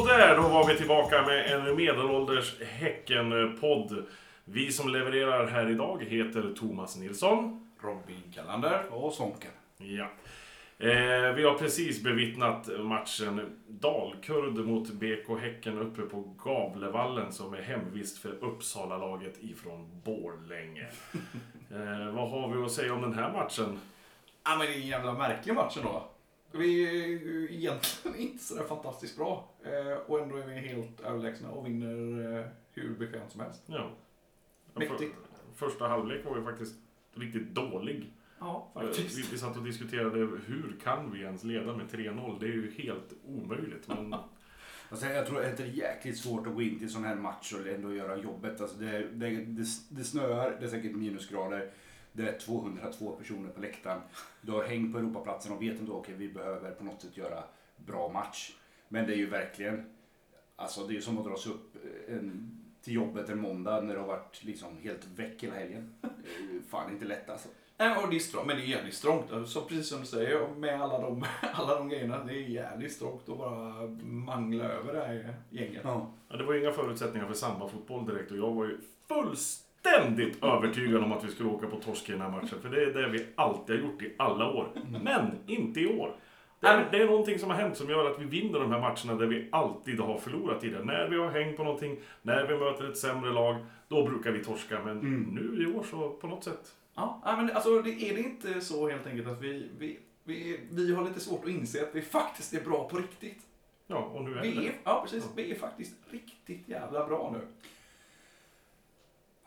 Så där, då var vi tillbaka med en medelålders Häcken-podd. Vi som levererar här idag heter Thomas Nilsson. Robin Kallander. Och Sonken. Ja. Eh, vi har precis bevittnat matchen Dalkurd mot BK Häcken uppe på Gavlevallen som är hemvist för Uppsala-laget ifrån Borlänge. Eh, vad har vi att säga om den här matchen? Ja, men det är en jävla märklig match ändå. Vi är ju egentligen inte sådär fantastiskt bra. Eh, och ändå är vi helt överlägsna och vinner eh, hur bekvämt som helst. Ja. Mäktigt. För, första halvlek var ju faktiskt riktigt dålig. Ja, Vi, vi satt och diskuterade hur kan vi ens leda med 3-0? Det är ju helt omöjligt. Men Alltså, jag tror att det är jäkligt svårt att gå in till en sån här match och ändå göra jobbet. Alltså, det, det, det, det snöar, det är säkert minusgrader. Det är 202 personer på läktaren. Du har häng på Europaplatsen och vet ändå okej vi behöver på något sätt göra bra match. Men det är ju verkligen, alltså det är ju som att dra sig upp en, till jobbet en måndag när du har varit liksom helt väck hela helgen. Det är ju fan inte lätt alltså. Nej, och det är strångt, men det är jävligt strångt. Så precis som du säger, med alla de, alla de grejerna. Det är jävligt strångt att bara mangla över det här gänget. Ja. ja, det var ju inga förutsättningar för samba-fotboll direkt och jag var ju fullständigt övertygad om att vi skulle åka på torsk i den här matchen. För det är det vi alltid har gjort i alla år. Men inte i år. Det är, det är någonting som har hänt som gör att vi vinner de här matcherna där vi alltid har förlorat tidigare. När vi har hängt på någonting, när vi möter ett sämre lag, då brukar vi torska. Men nu i år så på något sätt. Ja, men alltså det, är det inte så helt enkelt att vi, vi, vi, vi har lite svårt att inse att vi faktiskt är bra på riktigt? Ja, och nu är Vi det. är, ja, precis. Vi är faktiskt riktigt jävla bra nu.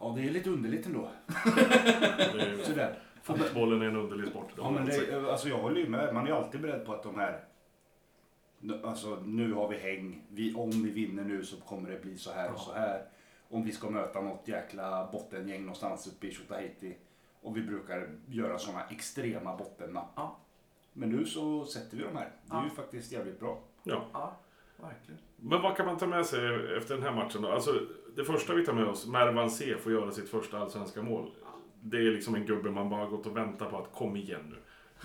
Ja, det är lite underligt ändå. det är, Sådär. fotbollen är en underlig sport. Ja, har men det, alltså jag håller ju med. Man är alltid beredd på att de här... Alltså nu har vi häng. Vi, om vi vinner nu så kommer det bli så här och så här. Om vi ska möta något jäkla bottengäng någonstans uppe i Tjotahejti. Och vi brukar göra sådana extrema bottennapp. Ja. Men nu så sätter vi de här. Det är Ja. ju faktiskt jävligt bra. Ja. Ja, verkligen. Men vad kan man ta med sig efter den här matchen då? Alltså, det första vi tar med oss, Mervan C får göra sitt första allsvenska mål. Det är liksom en gubbe man bara gått och väntat på att kom igen nu.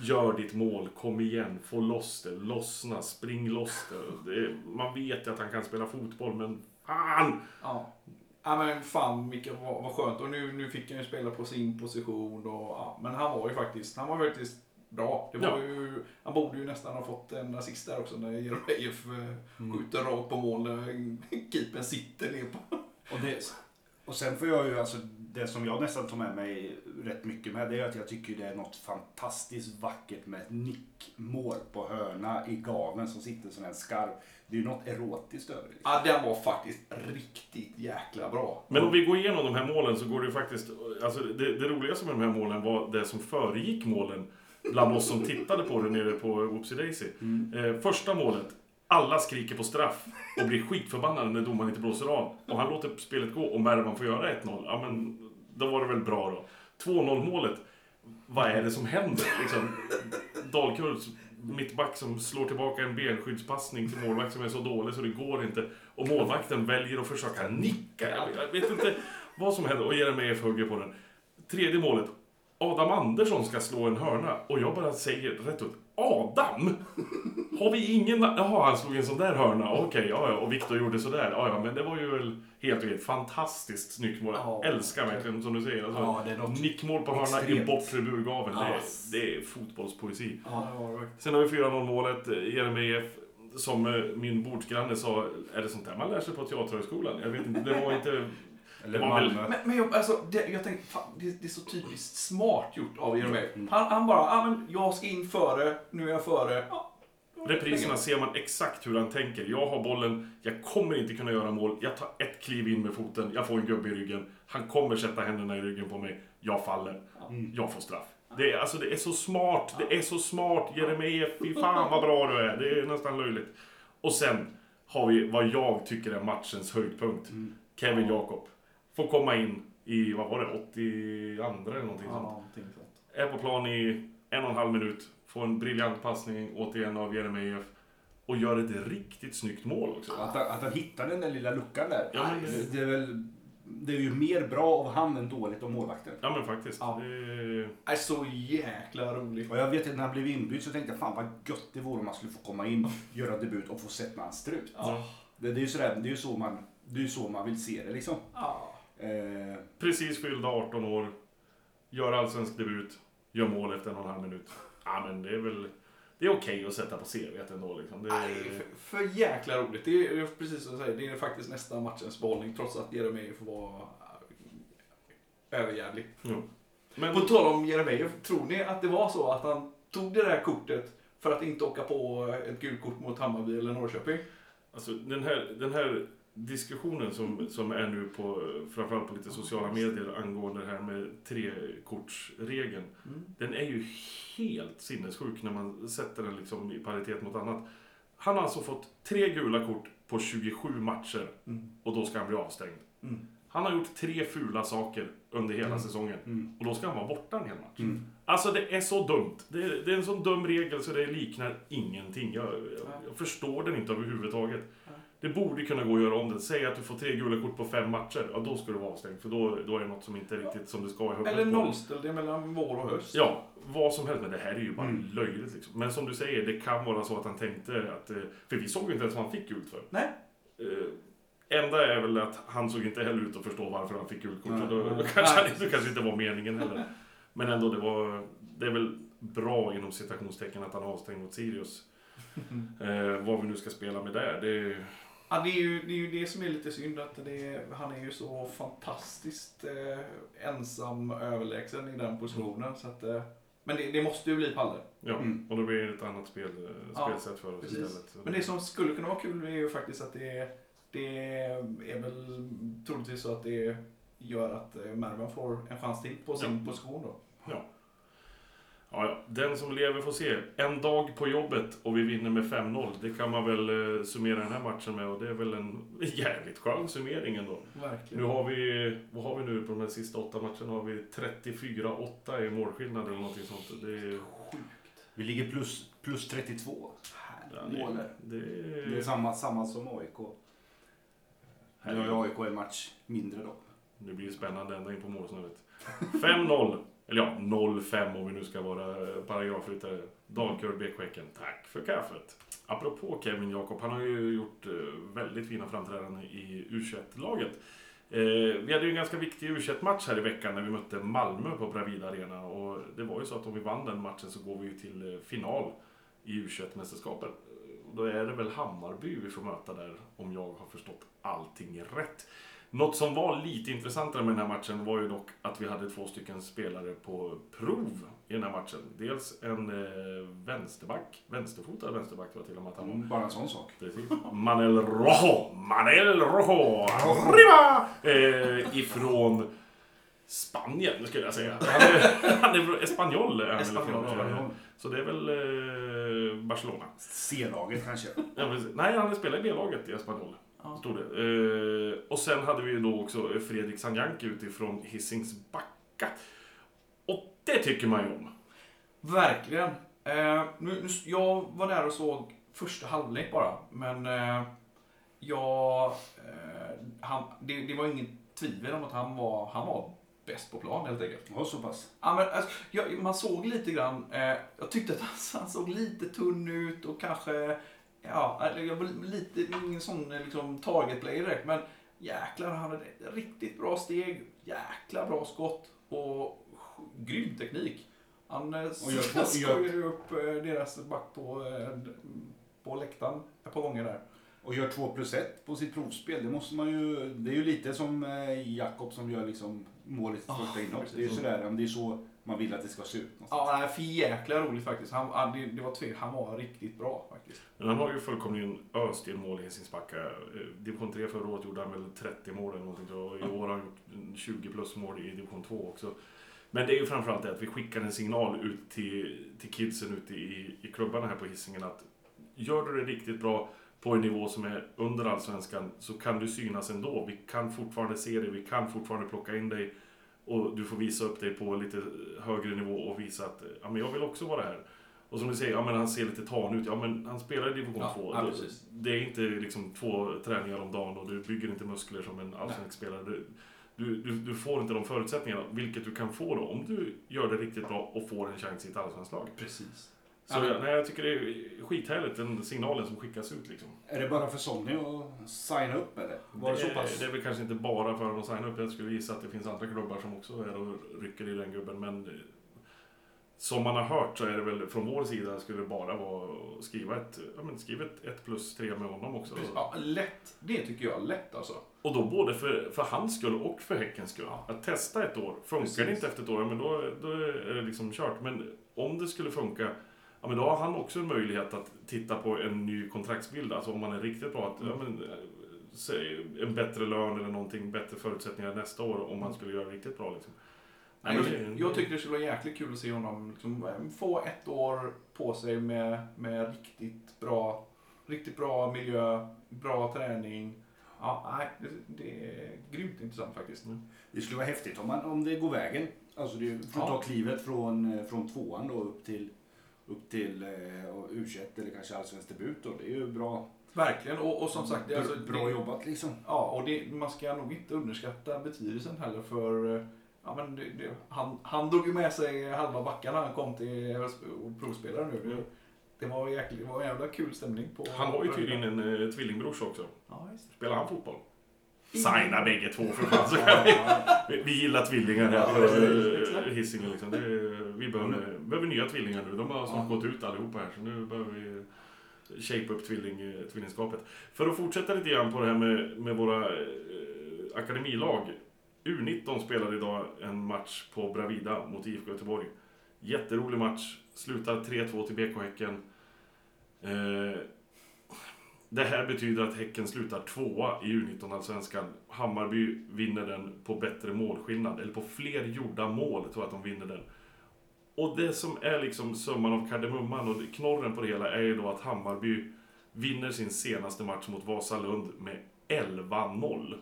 Gör ditt mål, kom igen, få loss det, lossna, spring loss det. det är, man vet ju att han kan spela fotboll, men fan! Ja. Ja men fan vilket vad, vad skönt. Och nu, nu fick han ju spela på sin position. Och, ja, men han var ju faktiskt, han var faktiskt bra. Det var Ja. ju, han borde ju nästan ha fått en assist där också när Jeremejeff mm. skjuter rakt på mål keepern sitter ner på. Och, det, och sen får jag ju, alltså det som jag nästan tar med mig rätt mycket med det är att jag tycker det är något fantastiskt vackert med ett nickmål på hörna i gaven som sitter som en skarv. Det är ju något erotiskt över det. liksom. Ja den var faktiskt riktigt jäkla bra. Men om vi går igenom de här målen så går det ju faktiskt... Alltså det, det roligaste med de här målen var det som föregick målen bland oss som tittade på det nere på Whoopsie Daisy. Eh, första målet, alla skriker på straff och blir skitförbannad när domaren inte blåser av. Och han låter spelet gå och Mervan får göra 1-0. Ja men, då var det väl bra då. 2-0 målet, vad är det som händer? Liksom, Dalkurds mittback som slår tillbaka en benskyddspassning till målvakt som är så dålig så det går inte. Och målvakten väljer att försöka nicka. Jag, vet inte vad som händer. Och Jeremejeff hugger på den. Tredje målet. Adam Andersson ska slå en hörna. Och jag bara säger rätt ut. Adam? Har vi ingen... Jaha, han slog en sån där hörna. Okej, ja, ja. Och Viktor gjorde sådär. Ja, ja, men det var ju väl helt okej. Fantastiskt snyggt mål. Ja, älskar verkligen, som du säger. Alltså, Ja, det är något nickmål på hörna i extremt. bortre burgaveln. Det, Ja. är, det är fotbollspoesi. Ja, det det. Sen har vi 4-0 målet. eh, Jeremejeff, som eh, min bordsgranne sa, är det sånt där man lär sig på Teaterhögskolan? Jag vet inte, det var inte... Eller Malmö. Men, men jag, alltså, det, jag tänkte, fan, det, det är så typiskt smart gjort av Jeremejeff. Mm. Han, han bara, ah, men jag ska in före, nu är jag före. Ja, Repriserna ser man exakt hur han tänker. Jag har bollen, jag kommer inte kunna göra mål. Jag tar ett kliv in med foten, jag får en gubbe i ryggen. Han kommer sätta händerna i ryggen på mig. Jag faller. Mm. Jag får straff. Det är, alltså, det är så smart. Det är så smart. Jeremejeff, fy fan vad bra du är. Det är nästan löjligt. Och sen har vi vad jag tycker är matchens höjdpunkt. Mm. Kevin Jakob. Får komma in i, vad var det, 82 eller någonting Ja, sånt. någonting sånt. Är på plan i en och en halv minut. Får en briljant passning återigen av Jeremejeff. Och gör ett riktigt snyggt mål också. Att, han- att han hittar den där lilla luckan där. Ja, men det- det, är väl... Det är ju mer bra av han än dåligt av målvakten. Ja men faktiskt. Ja. Det, är så jäkla roligt. Och jag vet att när han blev inbytt så tänkte jag fan vad gött det vore om han skulle få komma in, göra debut och få sätta hans strut. Ja. Det, det är ju sådär, det är ju så man, det är ju så man vill se det liksom. Ja. Eh, Precis fyllda 18 år. Gör allsvensk debut. Gör mål efter en och en halv minut. Ja, men det är väl... Det är okej att sätta på CVt ändå liksom. Det är, för, för jäkla roligt. Det är, det är precis som du säger, det är faktiskt nästa matchens behållning trots att Jeremejeff var äh, överjävlig. jo. Men, På tal om Jeremejeff, tror ni att det var så att han tog det där kortet för att inte åka på ett gult kort mot Hammarby eller Norrköping? Alltså den här, den här diskussionen som, som är nu på, framförallt på lite sociala medier angående det här med trekortsregeln. Mm. Den är ju helt sinnessjuk när man sätter den liksom i paritet mot annat. Han har alltså fått tre gula kort på 27 matcher Mm. och då ska han bli avstängd. Mm. Han har gjort tre fula saker under hela Mm. säsongen mm, och då ska han vara borta en hel match. mm. Alltså det är så dumt. Det är, det är en sån dum regel så det liknar ingenting. Jag, jag, jag förstår den inte överhuvudtaget. Nej. Det borde kunna gå att göra om det. Säg att du får tre gula kort på fem matcher. Ja, då ska du vara avstängd. För då, då är det något som inte är riktigt som det ska i Eller nollställ det mellan vår och höst. Ja, vad som helst. Men det här är ju bara Mm. löjligt. Liksom. Men som du säger, det kan vara så att han tänkte att... eh, För vi såg ju inte ens vad han fick gult för. Nej. Eh, enda är väl att han såg inte heller ut att förstå varför han fick gult kort. Nej. Så då, då Nej. kanske han- det kanske inte var meningen heller. Men ändå, det var... Det är väl bra inom citationstecken att han avstängd mot Sirius. Eh, vad vi nu ska spela med där, det... Ja, det, är ju, det är ju det som är lite synd att det är, han är ju så fantastiskt eh, ensam överlägsen i den positionen. Så att, eh, men det, det måste ju bli Palle. Ja, Mm. och då blir det ett annat spel, eh, Ja, spelsätt för oss precis. istället. Men det som skulle kunna vara kul är ju faktiskt att det, det är väl troligtvis så att det gör att eh, Mervan får en chans till på sin Ja. position då. Ja, ja, den som lever får se. En dag på jobbet och vi vinner med 5-0. Det kan man väl eh, summera den här matchen med och det är väl en jävligt skön summering ändå. Verkligen. Nu har vi, vad har vi nu på de här sista åtta matcherna? Har vi 34-8 i målskillnad eller någonting sånt. Det är, Vi ligger plus, plus 32. ja, Mål det, där. det, är samma, samma som AIK. Nu har ju AIK en match mindre då. Nu blir det spännande ända in på målsnöret. 5-0. Eller ja, 05 om vi nu ska vara paragrafryttare. Dalkurd Bekhäcken, tack för kaffet. Apropå Kevin Jakob, han har ju gjort eh, väldigt fina framträdanden i U21-laget. Eh, vi hade ju en ganska viktig U21-match här i veckan när vi mötte Malmö på Bravida Arena. Och det var ju så att om vi vann den matchen så går vi ju till eh, final i U21-mästerskapet. Då är det väl Hammarby vi får möta där, om jag har förstått allting rätt. Något som var lite intressantare med den här matchen var ju dock att vi hade två stycken spelare på prov i den här matchen. Dels en eh, vänsterback, vänsterfotad vänsterback tror jag till och med att han var. Mm, Bara en sån sak. Precis. Manel Rojo! Manel Rojo! Arriba! Eh, ifrån Spanien skulle jag säga. Han är, han är. Ja, Så det är väl eh, Barcelona. C-laget kanske. Ja. Nej, han spelar i B-laget i Espanyol. Ja. Stod det. Eh, och sen hade vi ju då också Fredrik Sanjanki utifrån Hisings Backa. Och det tycker man ju om. Verkligen. Eh, nu, nu, jag var där och såg första halvlek bara, men eh, jag, han, det, det var ingen tvivel om att han var, han var bäst på plan helt enkelt. Ja, så pass. Ja, men, alltså, jag, man såg lite grann, eh, jag tyckte att han, han såg lite tunn ut och kanske, ja, eller jag var lite, ingen sån liksom, target player direkt, men jäklar, han hade riktigt bra steg, jäkla bra skott och grym teknik. Han eh, skojade ju upp eh, deras back på, eh, på läktaren ett par gånger där. Och gör 2 plus 1 på sitt provspel. Det måste man ju... Det är ju lite som Jakob som gör liksom mål i sitt Ja, första inhopp. Det är ju sådär, det är så man vill att det ska se ut. Ja, nej, för jäkla roligt faktiskt. Han, han, det, det var tve, han var riktigt bra faktiskt. Men han har ju fullkomligen öst in mål i Hisings Backa. Eh, Division 3 förra året gjorde han väl 30 mål eller någonting. Och i år har han gjort 20 plus mål i Division 2 också. Men det är ju framförallt det att vi skickar en signal ut till, till kidsen ute i, i klubbarna här på Hisingen att gör du det riktigt bra på en nivå som är under allsvenskan så kan du synas ändå. Vi kan fortfarande se dig, vi kan fortfarande plocka in dig och du får visa upp dig på lite högre nivå och visa att ja, men jag vill också vara här. Och som du säger, ja, men han ser lite tan ut. Ja, men han spelar i division Ja, 2. ja, precis. det är inte liksom två träningar om dagen och du bygger inte muskler som en allsvensk spelare. Du, du, du, du får inte de förutsättningarna, vilket du kan få då om du gör det riktigt bra och får en chans i ett allsvenskt lag. Precis. Så Ja. nej, jag tycker det är skithärligt, den signalen som skickas ut liksom. Är det bara för Sonny att signa upp eller? Var det så det, pass? det är väl kanske inte bara för att signa upp. Jag skulle gissa att det finns andra klubbar som också är och rycker i den gubben. Men som man har hört så är det väl från vår sida skulle det bara vara att skriva ett, ja, men skriv ett, ett plus tre med honom också. Ja, lätt. Det tycker jag är lätt alltså. Och då både för, för hans skull och för Häckens skull. Ja. Att testa ett år. Funkar Precis. det inte efter ett år, men då, då är det liksom kört. Men om det skulle funka, ja, men då har han också en möjlighet att titta på en ny kontraktsbild. Alltså om man är riktigt bra, att, ja, men, säg, en bättre lön eller någonting, bättre förutsättningar nästa år om man skulle göra riktigt bra. Liksom. Nej, Jag, jag tycker det skulle vara jäkligt kul att se honom liksom, få ett år på sig med, med riktigt bra riktigt bra miljö, bra träning. Ja, nej, det, det är grymt intressant faktiskt. Det skulle vara häftigt om, man, om det går vägen. Alltså det, för att Ja. ta klivet från, eh, från tvåan då upp till, upp till eh, U21 eller kanske allsvensk debut då. Det är ju bra, Verkligen, och, och som sagt, det, är alltså, bra det, jobbat liksom. Ja, och det, man ska nog inte underskatta betydelsen heller för eh, Ja, men det, det, han, han drog ju med sig halva backen när han kom till och provspelare nu. Det, det var jäkligt, det var en jävla kul stämning på... Han har ju tydligen en eh, tvillingbrors också. Ja, just det. Spelar han fotboll? Signa bägge två för fan så kan vi. Vi- Vi gillar tvillingar här på eh, Hisingen. Liksom. Det vi behöver, behöver nya tvillingar nu. De har snart Ja. gått ut allihopa här. Så nu behöver vi shape upp tvilling, eh, tvillingskapet. För att fortsätta lite grann på det här med, med våra eh, akademilag. U19 spelade idag en match på Bravida mot IFK Göteborg. Jätterolig match. Slutar 3-2 till BK Häcken. Eh, det här betyder att Häcken slutar tvåa i U19-allsvenskan. Hammarby vinner den på bättre målskillnad, eller på fler gjorda mål tror jag att de vinner den. Och det som är liksom summan av kardemumman och knorren på det hela är ju då att Hammarby vinner sin senaste match mot Vasalund med 11-0.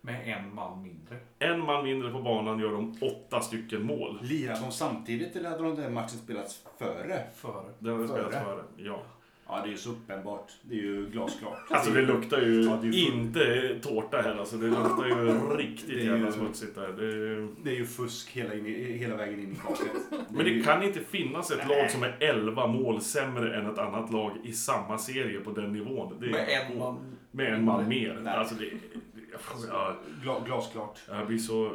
Med en man mindre. En man mindre på banan gör de åtta stycken mål. Lirade de samtidigt eller hade de den matchen spelats före? Före. Den har spelats före. Ja. Ja, det är ju så uppenbart. Det är ju glasklart. Alltså det luktar ju Ja, det är full- inte tårta här alltså. Det luktar ju riktigt Det är jävla ju- smutsigt där. Det... Det är ju fusk hela, in i, hela vägen in i kaklet. Men är det ju- kan inte finnas ett lag som är 11 mål sämre än ett annat lag i samma serie på den nivån. Det är, Med en man. Med en man mer. Nej. Alltså det, ja, Gla, glasklart. jag blir så...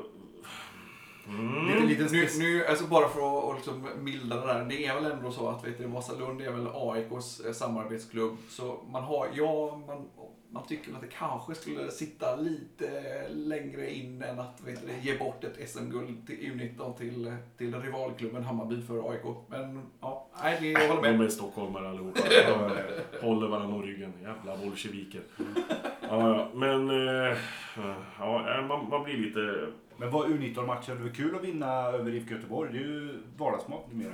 Mm. Lite, lite Nu, nu, alltså bara för att liksom mildra det där. Det är väl ändå så att vet du, Vasalund är väl AIKs eh, samarbetsklubb. Så man har, ja, man, man tycker att det kanske skulle sitta lite längre in än att vet du, ge bort ett SM-guld till U19 till, till rivalklubben Hammarby för AIK. Men ja, nej, det, jag håller De med. är stockholmare allihopa. De håller varandra om ryggen. Jävla bolsjeviker. Ja, ja. Men... eh, Ja, man, man blir lite... Men var U19-matchen, det var kul att vinna över IFK Göteborg. Det är ju vardagsmat numera.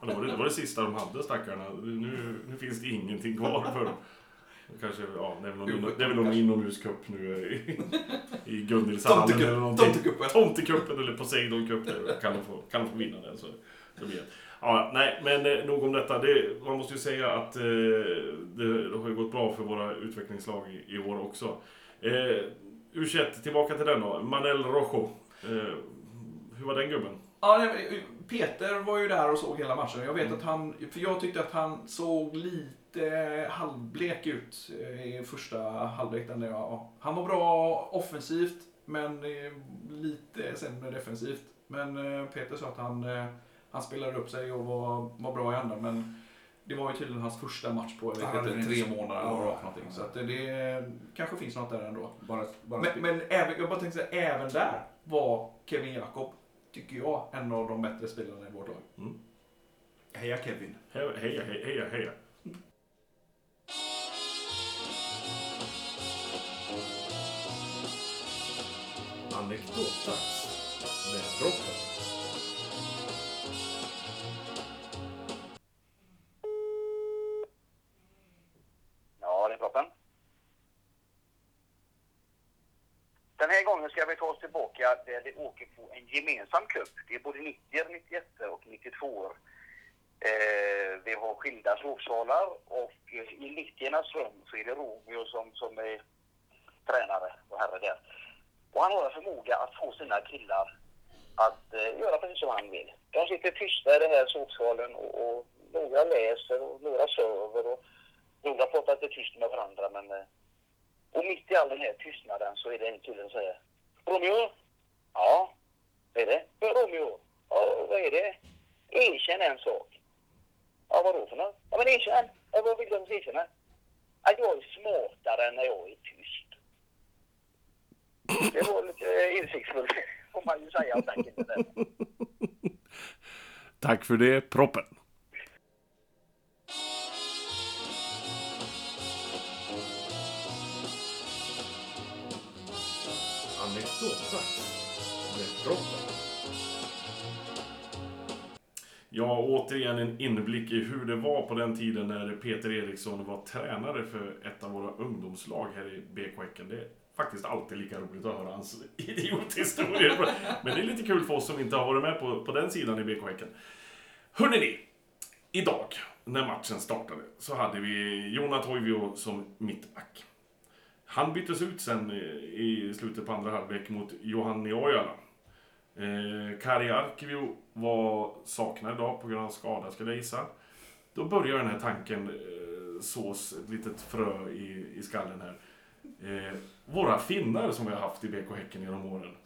Ja, Det var det, det var det sista de hade stackarna. Nu, nu finns det ingenting kvar för dem. Kanske, ja, det är väl någon, Jo, det är väl någon kanske. inomhuscup nu i, i Gunnilshallen eller någonting. Tomtekuppen. Tomtecupen eller Poseidon Cup. Kan de få, kan de få vinna den så, så blir det. Ja, nej, men eh, nog om detta. Det, man måste ju säga att eh, det, det har ju gått bra för våra utvecklingslag i, i år också. Eh, U21, tillbaka till den då. Manel Rojo. Eh, hur var den gubben? Ja, men Peter var ju där och såg hela matchen. Jag vet att han, för jag tyckte att han såg lite halvblek ut eh, i första halvlek. Han var bra offensivt, men eh, lite sämre defensivt. Men eh, Peter sa att han, eh, han spelade upp sig och var, var bra i andra, men det var ju tydligen hans första match på jag Ja, vet det inte, är tre så. månader eller Ja. någonting. Så att det, det kanske finns något där ändå. Bara, bara Men, men även, jag bara tänkte säga, även där var Kevin Jakob, tycker jag, en av de bättre spelarna i vårt lag. Heja Kevin. Heja, heja, heja, heja. Anekdotdags med droppen. Gemensam cup. Det är både 90, 91 och 92 eh, Vi har skilda sovsalar och eh, i 90 rum så är det Romeo som, som är tränare och herre där. Och han har en förmåga att få sina killar att eh, göra precis som han vill. De sitter tysta i den här sovsalen och, och några läser och några söver och några pratar lite tyst med varandra. Men, eh, och mitt i all den här tystnaden så är det en kille som säger Romeo? Ja, vad är det? För Romeo? Ja, vad är det? Erkänn en sak. Ja, vadå för något? Ja, men erkänn. Ja, vad vill du att ska erkänna? Att jag är smartare när jag är tyst. Det var lite eh, insiktsfullt, får man ju säga om den där. Tack för det, proppen. Anekdotdags med proppen. Ja, återigen en inblick i hur det var på den tiden när Peter Eriksson var tränare för ett av våra ungdomslag här i BK Häcken. Det är faktiskt alltid lika roligt att höra hans idiothistorier. Men det är lite kul för oss som inte har varit med på, på den sidan i BK Häcken. Hörrni, idag när matchen startade så hade vi Jona Toivio som mittback. Han byttes ut sen i- i slutet på andra halvlek mot Johanni Ojala. Eh, Kari Arkivio var saknad idag på grund av skada skulle jag gissa. Då börjar den här tanken eh, sås ett litet frö i, i skallen här. Eh, våra finnar som vi har haft i BK Häcken genom åren.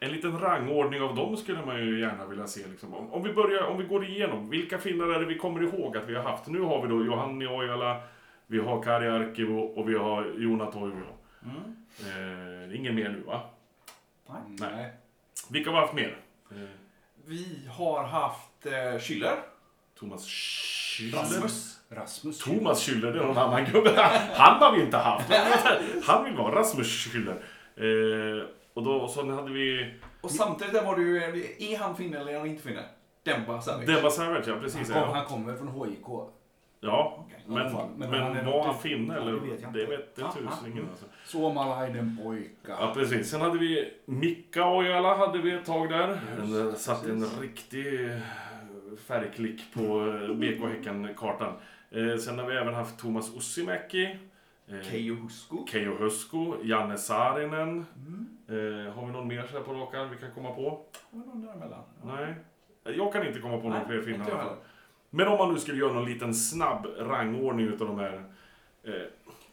En liten rangordning av dem skulle man ju gärna vilja se. Liksom. Om, om, vi börjar, om vi går igenom, vilka finnar är det vi kommer ihåg att vi har haft? Nu har vi då Johanni Ojala, vi har Kari Arkivo och vi har Jona Toivio. Mm. Eh, ingen mer nu va? Nej. Nej. Vilka har vi haft mer? Eh, Vi har haft eh, Schüller. Thomas Schüller. Rasmus. Rasmus. Thomas Schüller, det är någon annan gubbe. Han har vi inte haft. Han vill vara Rasmus Schüller. Eh, och då och så hade vi Och samtidigt där var det ju, är han finne eller är han inte finne? Demba Savic. Debba Savage, ja Han, precis. kom, Ja, han kommer från HIK. Ja alla men, men, Men han var han finne eller? det vet jag inte. det Ja, tusingen alltså. Suomalainen pojka. Ja, precis. Sen hade vi Mika Ojala hade vi ett tag där. Den satt en riktig eh, färgklick på eh, BK Häcken-kartan. Eh, sen har vi även haft Thomas Ussimäki. Eh, Keijo Husko. Keijo Husko, Janne Saarinen. Mm. Eh, har vi någon mer så här på rak arm vi kan komma på? Var det någon däremellan? Nej. Jag kan inte komma på några fler finnar i alla fall. Men om man nu skulle göra någon liten snabb rangordning utav de här. Eh,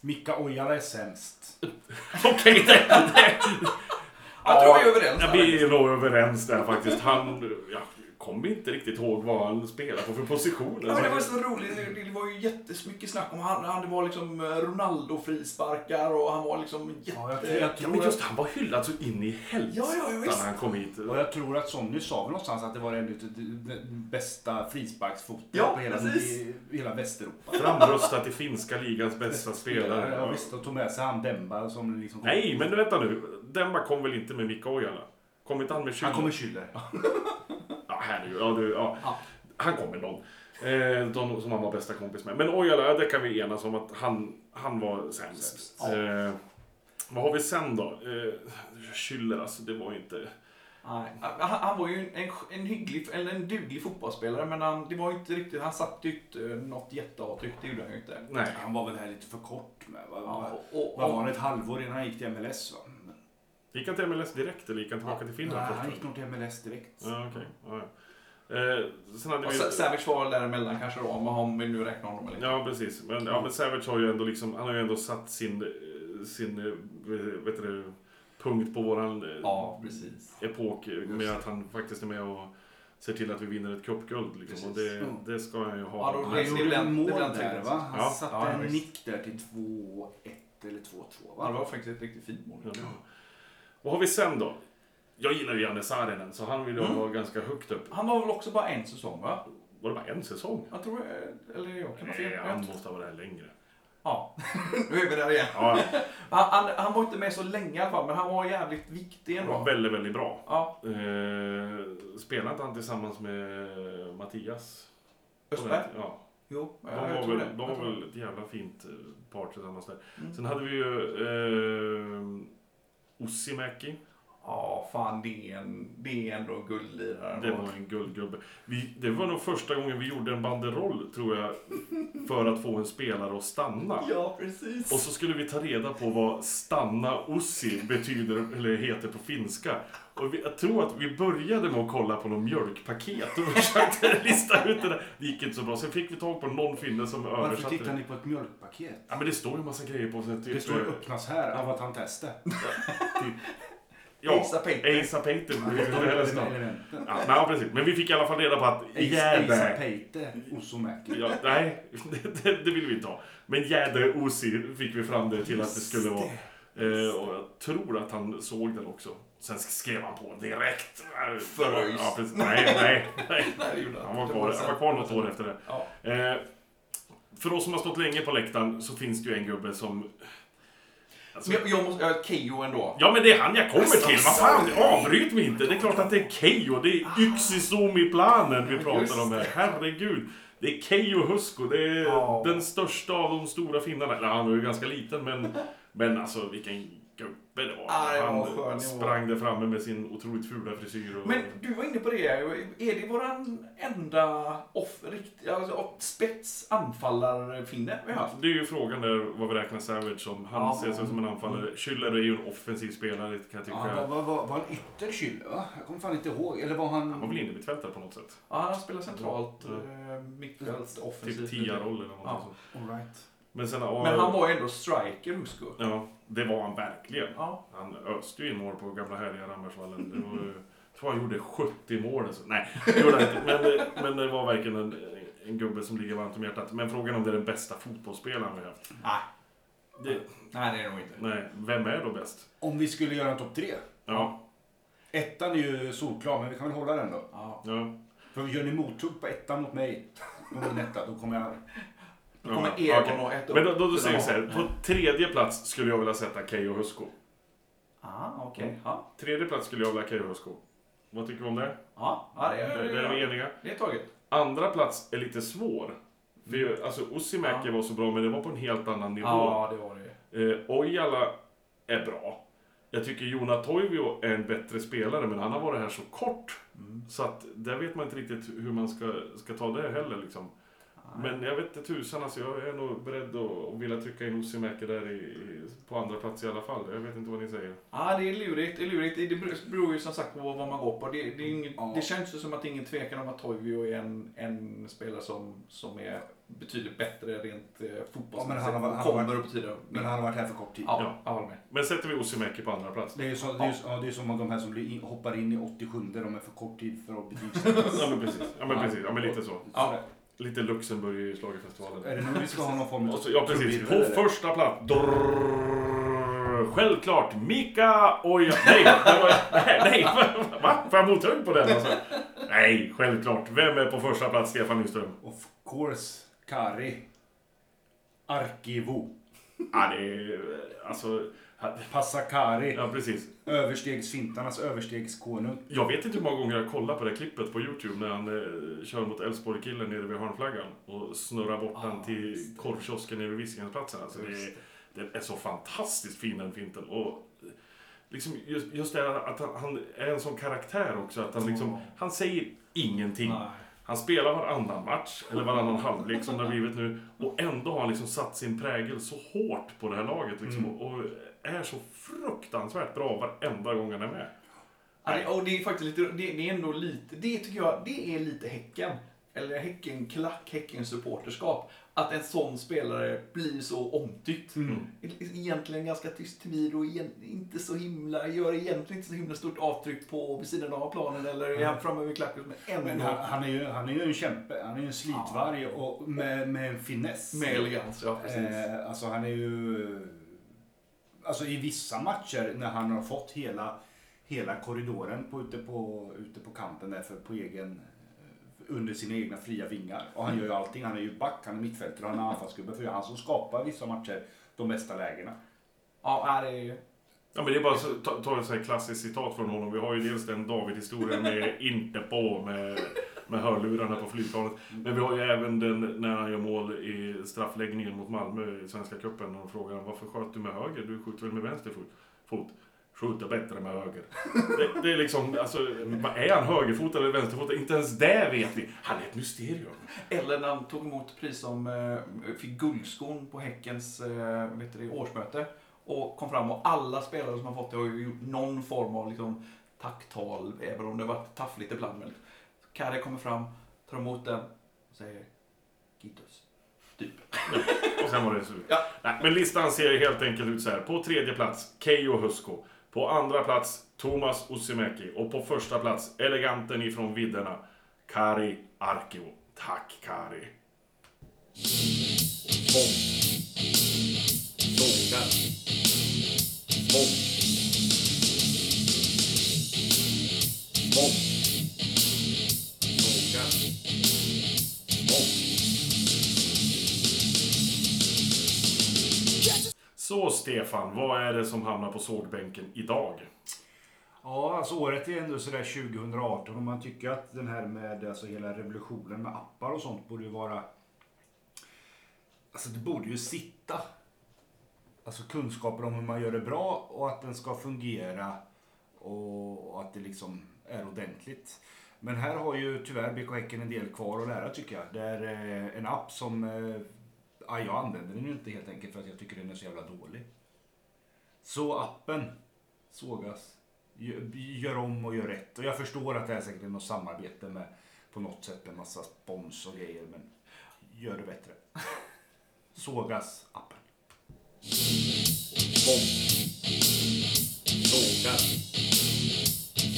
Mika Ojala är sämst. Okej, det, det, Jag tror vi är överens. Ja, vi är nog överens där faktiskt. Han, jag kommer inte riktigt ihåg vad han spelar på för position. Ja, men det var så roligt. Det- var ju jättemycket snack om han. han det var liksom eh, Ronaldo-frisparkar och han var liksom jätte... Ja, jag, tror- jag Ja, men att, just han var hyllad så in i helvete Ja, ja, ja, när han kom hit. och jag tror att Sonny sa väl någonstans att det var en av de bästa frisparksfoten Ja, på hela, i, hela Västeuropa. Framröstat till finska ligans bästa Ja, spelare. visst, och tog med sig han Demba som liksom... kom- Nej, men vänta nu. Demba kom väl inte med Mika Ojala? Kom inte han med Han Schüller? kommer Schüller. Ja, herregud. Ja, du, ja. Ja. Han kom med någon. Eh, de som han var bästa kompis med. Men Ojala, ja, det kan vi enas om att han, han var sämst. Sämst. Eh, vad har vi sen då? Eh, Schüller, alltså det var ju inte... Nej, han, han var ju en, en hygglig, eller en duglig fotbollsspelare men han, det var ju inte riktigt, han satte ju inte eh, något jätteavtryck, det gjorde han ju inte. Nej. Han var väl här lite för kort med. Vad, Ja, och, och, var han? Ett halvår innan han gick till MLS va? Gick han till MLS direkt eller gick han tillbaka till Finland Nej, först? han gick nog till MLS direkt. Ja, okej. Ja, ja. Eh, sen hade och vi... Sa- Savic var däremellan kanske då, om- vi nu räknar honom eller Ja, precis. Men, ja, men Savage har ju ändå liksom, han har ju ändå satt sin, eh, sin eh, vet du, punkt på våran eh, Ja, precis. epok med Just att han faktiskt är med och ser till att vi vinner ett cupguld. Liksom. Och det, Precis. det ska han ju ha. Ja, då- Han gjorde en mål där va? Han Ja. satte Ja, en visst. nick där till 2-1 eller 2-2 Ja, det va? var faktiskt ett riktigt fint mål. Ja, Vad har vi sen då? Jag gillar ju Janne Saarinen, så han vill jag Mm. ha ganska högt upp. Han var väl också bara en säsong va? Var det bara en säsong? Jag tror, eh, eller jag kan ha fel. Nej, han måste ha varit här längre. Ja, nu är vi där igen. Ja, Han, han, han var inte med så länge i alla fall, men han var jävligt viktig han var ändå. väldigt, väldigt bra. Ja, Eh, spelade inte han tillsammans med Mattias? Östberg? Ja. Jo, De jag var, tror väl, det. de var väl ett jävla fint eh, par tillsammans där. Mm. Sen hade vi ju eh, Ussimäki. Ja, fan det är, en, det är ändå en guldlirare. Det var en guldgubbe. Vi, det var nog första gången vi gjorde en banderoll, tror jag, för att få en spelare att stanna. Ja, precis. Och så skulle vi ta reda på vad stanna Ussi betyder, eller heter på finska. Och vi, jag tror att vi började med att kolla på någon mjölkpaket och försökte lista ut det där. Det gick inte så bra. Sen fick vi tag på någon finne som Varför översatte tittar det. ni på ett mjölkpaket? Ja men det står ju en massa grejer på. Så typ, Det står öppnas här, Avatar-teste. Typ. Ja. Asa Peter. Elementen. Ja, nej, precis. Men vi fick i alla fall reda på att Jäder... Osomäki. Ja, nej, det, det, det vill vi inte ha. Men Jäder Osi fick vi fram det till att det skulle vara. Eh, och jag tror att han såg den också. Sen skrev han på direkt. För. Ja, precis. Nej, nej, nej. Han var kvar, han var kvar något år efter det. Eh, för oss som har stått länge på läktaren så finns det ju en gubbe som... Alltså, Men jag, jag måste, jag Keyyo ändå. Ja men det är han jag kommer till, vad fan, avbryt mig inte! Det är klart att det är Keijo, det är Yxisumi-planen vi pratar om här. Herregud! Det är Keijo Husko, det är Ja. den största av de stora finnarna. Eller han var ju ganska liten men, men alltså vilken gubbe det var. Ja, det var han skön nivå. sprang där framme med sin otroligt fula frisyr. Och, Men du var inne på det, är det våran enda off, rikt, alltså, spets anfallarfinne vi har haft? Det är ju frågan där vad vi räknar Savage som. Han Ja. ser sig som en anfallare. Schüller är ju en offensiv spelare kan jag tycka. Ja, var, var, var han ytterkylle va? Jag kommer fan inte ihåg. Eller var han... Han var väl innermittfältare på något sätt. Ja, han spelar centralt, Ja. eh, mittfält, offensivt. Typ tia-roll eller något Ja. sånt. All right. Men, sen, Men han var ju ändå striker, Husko. Ja, det var han verkligen. Ja. Han öste ju in mål på gamla härliga Rambergsvallen. Det var ju, jag tror han gjorde 70 mål. Alltså. Nej, det gjorde han inte. Men, men det var verkligen en, en gubbe som ligger varmt om hjärtat. Men frågan om det är den bästa fotbollsspelaren vi har haft. Nej. Det, Nej, det är det nog inte. nej, vem är då bäst? Om vi skulle göra en topp tre. Ja, Ettan är ju solklar, men vi kan väl hålla den då. Ja. ja. För gör ni mothugg på ettan mot mig, på min etta, då kommer jag... Då kommer ja, Egon och ett upp. Men då, då, då säger vi så här. På tredje plats skulle jag vilja sätta Keijo Husko. Ah, okej. Ja. Tredje plats skulle jag vilja ha Keijo Husko. Vad tycker vi om det? Ja, ja, det är, vi eniga. det är taget. Andra plats är lite svår. För ju- alltså Usimäki Ja. var så bra, men det var på en helt annan nivå. Ja, det var det. Eh, Ojala är bra. Jag tycker Jona Toivio är en bättre spelare, men han har varit här så kort. Så att där vet man inte riktigt hur man ska, ska ta det heller. Liksom. Men jag vet inte tusan, alltså, jag är nog beredd att, att vilja trycka in Usimäki där i, i, på andra plats i alla fall. Jag vet inte vad ni säger. Ja, det är lurigt. Det, är lurigt. det beror- ju som sagt på vad man går på. Det, det, är ingen, Ja. det känns ju som att det är ingen tvekan om att Toivio är en, en spelare som, som är betydligt bättre rent eh, Ja, men han fotbollsmässigt. varit- kommer att betyda Men han har varit här för kort tid. Ja, Ja. jag håller med. Men sätter vi Usimäki på andra plats. Det är ju så, det är, ja, det är som de här som blir in, hoppar in i 87 de är för kort tid för att betygsättas. Ja men precis. Ja men, precis. Ja, men lite så. Ja. Lite Luxemburg i schlagerfestivalen. Är det nu vi ska ha någon form av Och så, ja precis, på första plats. Självklart Mika Oja... Nej, nej, nej, va? Får jag mothugg på den alltså? Nej, självklart. Vem är på första plats, Stefan Nyström? Of course, Kari. Arkivo. Ja, det är... Alltså... Passakari. Ja, precis. Överstegsfintarnas överstegskonung. Jag vet inte hur många gånger jag kollat på det klippet på Youtube när han eh, kör mot Elfsborg-killen nere vid hörnflaggan och snurrar bort den Ah, till just det. korvkiosken nere vid Viskingsplatsen. Alltså, det, är, den är så fantastiskt fin den finten. Och liksom just, just det att han, han är en sån karaktär också. Att han, liksom, han säger ingenting. Nej. Han spelar varannan match, eller varannan halvlek som det har blivit nu. Och ändå har han liksom satt sin prägel så hårt på det här laget. Liksom, Mm. och, är så fruktansvärt bra varenda gång han är med. Ja, det, och det är faktiskt lite, det, det är ändå lite, det tycker jag, det är lite Häcken. Eller Häcken-klack, Häcken-supporterskap. Att en sån spelare blir så omtyckt. Mm. Egentligen ganska tyst, timid och inte så himla, gör egentligen inte så himla stort avtryck på vid sidan av planen eller är han framme vid klacken. Men Men ändå han, han, är ju, han är ju en kämpe. Han är ju en slitvarg och med, med en finess. med elegans, ja precis. Eh, alltså han är ju... Alltså i vissa matcher när han har fått hela, hela korridoren på, ute, på, ute på kanten där för, på egen, under sina egna fria vingar. Och han gör ju allting. Han är ju back, han är mittfältare och han är anfallsgubbe. För det är han som skapar vissa matcher de bästa lägena. Ja, det är Ja, men det är bara att ta, ta ett så här klassiskt citat från honom. Vi har ju dels den David-historien med inte på med, med hörlurarna på flygplanet. Men vi har ju även den när han gör mål i straffläggningen mot Malmö i Svenska cupen. Och frågar han, varför sköt du med höger? Du skjuter väl med vänster fot? Fot. Skjuter bättre med höger. Det, det är liksom, alltså, är han högerfotad eller vänsterfotad? Inte ens det vet vi. Han är ett mysterium. Eller när han tog emot pris som eh, fick guldskon på Häckens eh, vet du årsmöte. Och kom fram och alla spelare som har fått det har ju gjort någon form av liksom, tacktal, även om det har varit taffligt ibland. Men Kari kommer fram, tar emot den och säger Gitus. Typ. Och sen var det slut. Ja. Nej, men listan ser helt enkelt ut så här. På tredje plats, Keijo Husko. På andra plats, Thomas Osimeki Och på första plats, eleganten ifrån vidderna, Kari Arkio. Tack Kari. Tvång. Sågar. Så Stefan, vad är det som hamnar på sågbänken idag? Ja, alltså året är ändå sådär 2018 och man tycker att den här med alltså hela revolutionen med appar och sånt borde ju vara... Alltså det borde ju sitta. Alltså kunskaper om hur man gör det bra och att den ska fungera och, att det liksom är ordentligt. Men här har ju tyvärr BK Häcken en del kvar att lära tycker jag. Det är eh, en app som... Eh, Ja, jag använder den ju inte helt enkelt för att jag tycker den är så jävla dålig. Så appen sågas gör, om och gör rätt. Och jag förstår att det är säkert något samarbete med på något sätt en massa spons och grejer. Men gör det bättre. Sågas appen. Tvång. Sågas.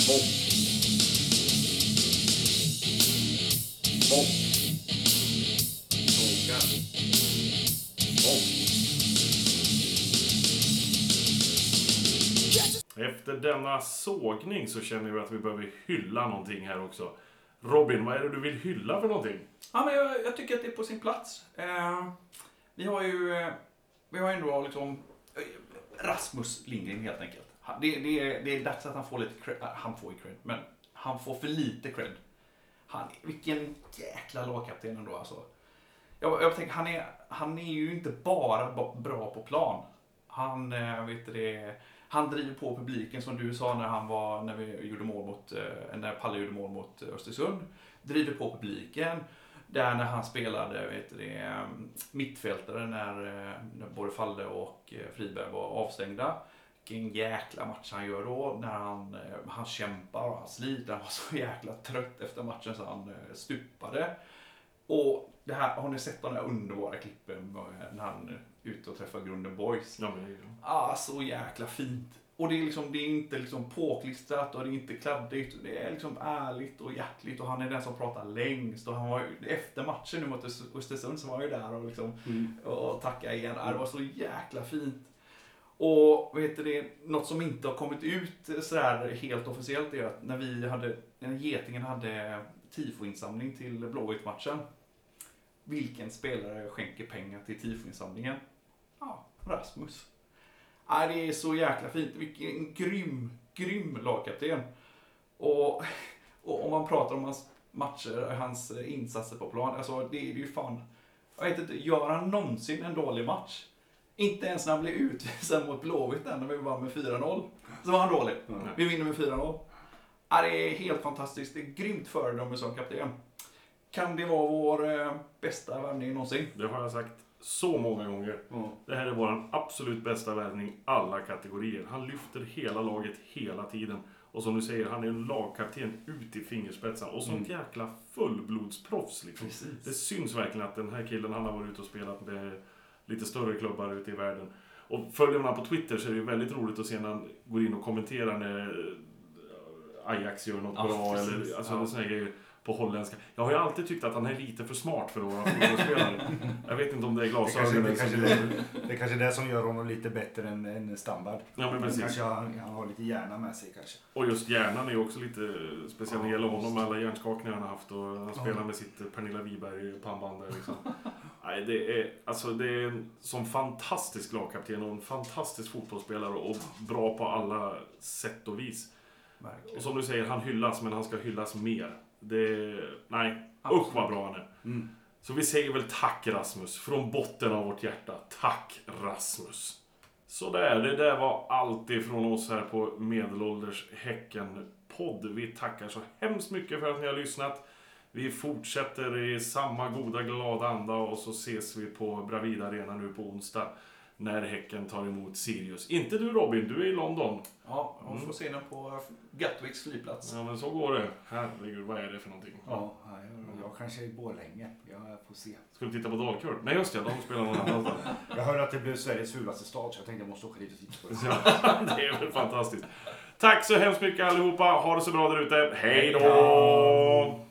Tvång. Tvång. Efter denna sågning så känner vi att vi behöver hylla någonting här också. Robin, vad är det du vill hylla för någonting? Ja, men jag, jag tycker att det är på sin plats. Eh, vi har ju eh, vi har ändå liksom eh, Rasmus Lindgren helt enkelt. Det, det, är, det är dags att han får lite cred. Eh, han får ju cred, men han får för lite cred. Han, vilken jäkla lagkapten ändå alltså. Jag, jag tänker, han är, han är ju inte bara bra på plan. Han, vet du det, han driver på publiken som du sa när han var, när vi gjorde mål mot, eh, när Palle gjorde mål mot eh, Östersund. Driver på publiken. Där när han spelade eh, vet du det, mittfältare när, när både Falle och Friberg var avstängda. Vilken jäkla match han gör då när han, han kämpar och han sliter. Han var så jäkla trött efter matchen så han stupade. Och det här, har ni sett de där underbara klippen när han är ute och träffar Grunden Boys? Ja, men, Ah, så jäkla fint. Och det är, liksom, det är inte liksom påklistrat och det är inte kladdigt. Det är liksom ärligt och hjärtligt och han är den som pratar längst. Och han var, ju- efter matchen nu mot Öster- Östersund så var han ju där och, liksom, och tackade igen. Ah, Det var så jäkla fint. Och vet du det, något som inte har kommit ut sådär helt officiellt är att när vi hade, när Getingen hade tifoinsamling till Blåvitt-matchen. Vilken spelare skänker pengar till tifoinsamlingen? Ja, Rasmus. Ja, det är så jäkla fint. Vilken grym, grym lagkapten. Och, och om man pratar om hans matcher, hans insatser på plan. Alltså det är ju fan... Jag vet inte, gör han någonsin en dålig match? Inte ens när han blev utvisad mot Blåvitt när vi vann med 4-0. Så var han dålig. Vi vinner med 4-0. Ja, det är helt fantastiskt. Det är grymt föredöme som kapten. Kan det vara vår eh, bästa värvning någonsin? det har jag sagt så många gånger. Det här är vår absolut bästa värvning alla kategorier. Han lyfter hela laget hela tiden. Och som du säger, han är en lagkapten ut i fingerspetsarna. Och sånt jäkla fullblodsproffs liksom. Precis. Det syns verkligen att den här killen, han har varit ute och spelat med lite större klubbar ute i världen. Och följer man på Twitter så är det väldigt roligt att se när han går in och kommenterar när Ajax gör något Ja, bra precis. eller alltså, Ja. här grejer på holländska. Jag har ju alltid tyckt att han är lite för smart för att vara fotbollsspelare. Jag vet inte om det är Det kanske, glasögonen det, kanske som... det, det är kanske det som gör honom lite bättre än, än standard. Ja, men Han precis. kanske har, han har lite hjärna med sig kanske. Och just hjärnan är ju också lite speciell det gäller honom med alla hjärnskakningar han har haft och han spelar med sitt Pernilla Wiberg pannband där liksom. Nej, det är, alltså det är en som fantastisk lagkapten och en fantastisk fotbollsspelare och bra på alla sätt och vis. Verkligen. Och som du säger, han hyllas men han ska hyllas mer. Det, nej, Absolut. usch vad bra han är. Mm. Så vi säger väl tack Rasmus, från botten av vårt hjärta. Tack Rasmus. Så där, det där var allt ifrån oss här på Medelålders Häcken-podd. Vi tackar så hemskt mycket för att ni har lyssnat. Vi fortsätter i samma goda, glada anda och så ses vi på Bravida Arena nu på onsdag. När Häcken tar emot Sirius. Inte du Robin, du är i London. Ja, man får se den på Gatwicks flygplats. Ja men så går det. Herregud, vad är det för någonting? Ja, jag, jag kanske är i Borlänge. Jag får se. Ska du titta på Dalkurd? Nej just det, de spelar någon annanstans. Jag hörde att det blev Sveriges fulaste stad så jag tänkte jag måste åka dit och titta på det. Ja, det är väl fantastiskt. Tack så hemskt mycket allihopa. Ha det så bra där ute. Hej då!